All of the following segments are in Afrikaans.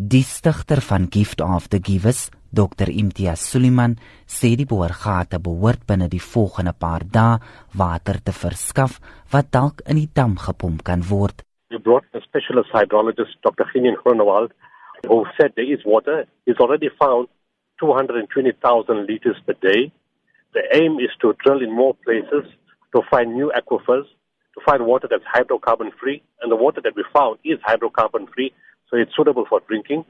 Die stigter van Gift of the Givers, Dr Imtiaz Suliman, sê die boorgate behoort binne die volgende paar dae water te verskaf wat dalk in die dam gepomp kan word. We brought a specialist hydrologist, Dr. Ginian Groenewald, who said there is water. He's already found 220,000 liters per day. The aim is to drill in more places to find new aquifers, to find water that's hydrocarbon free. And the water that we found is hydrocarbon free, so it's suitable for drinking.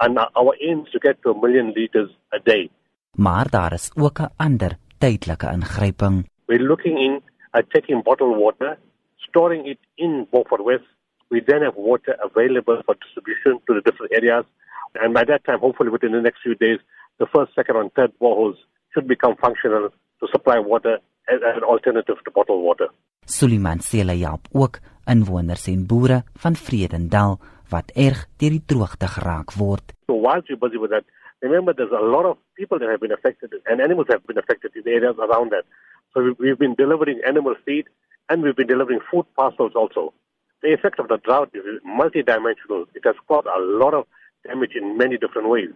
And uh, our aim is to get to a million liters a day. Maar daar is ook 'n ander tydelike ingryping. We're looking in at taking bottled water, storing it in Beaufort West. We then have water available for distribution to the different areas. And by that time, hopefully within the next few days, the first, second, and third boreholes should become functional to supply water as, an alternative to bottled water. Suliman help ook inwoners en boere van Vredendal wat erg deur die droogte geraak word. So while you're busy with that, remember there's a lot of people that have been affected and animals have been affected in the areas around that. So we've been delivering animal feed and we've been delivering food parcels also. The effect of the drought is multidimensional. It has caused a lot of damage in many different ways.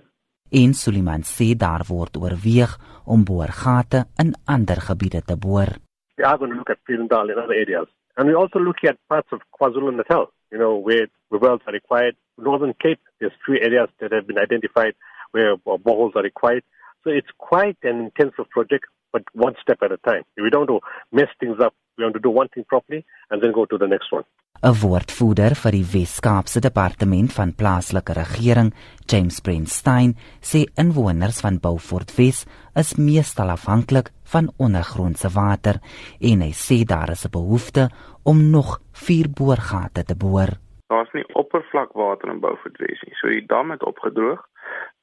En Suliman sê daar word oorweeg om boorgate in ander gebiede te boor. We are going to look at Pirindal in other areas. And we're also looking at parts of KwaZulu-Natal, you know, where wells are required. Northern Cape, there's three areas that have been identified where boreholes are required. So it's quite an intensive project, but one step at a time. We don't to mess things up. We want to do one thing properly and then go to the next one. 'n Woordvoerder vir die Wes-Kaapse Departement van Plaaslike Regering, James Brandstein, sê inwoners van Beaufort Wes is meestal afhanklik van ondergrondse water en hy sê daar is 'n behoefte om nog vier boorgate te boor. Daar's nie oppervlakwater in Beaufort Wes nie, so die dam het opgedroog,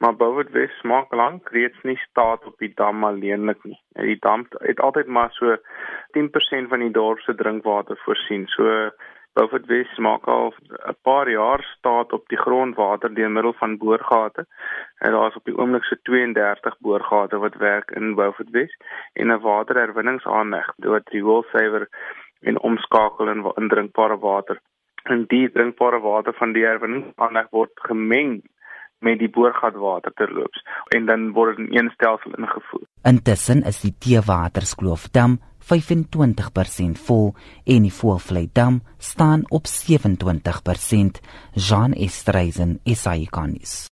maar Beaufort Wes maak lank reeds nie staat op die dam alleenlik nie. Die dam het altyd maar so 10% van die dorp se drinkwater voorsien. So Beaufort Wes maak al 'n paar jaar staat op die grondwater deur middel van boorgate. En daar is op die oomblik so 32 boorgate wat werk in Beaufort Wes en 'n waterherwinningsaanleg wat rioolsuiwer en omskakel in, in drinkbare water. En die drinkbare water van die herwinningsaanleg word gemeng met die boorgatwater terloops en dan word dit in een stelsel ingevoer. Intussen is die Teewaterskloofdam 25% vol en die Voelvlei dam staan op 27%. Jean Estreisen, SAICanis.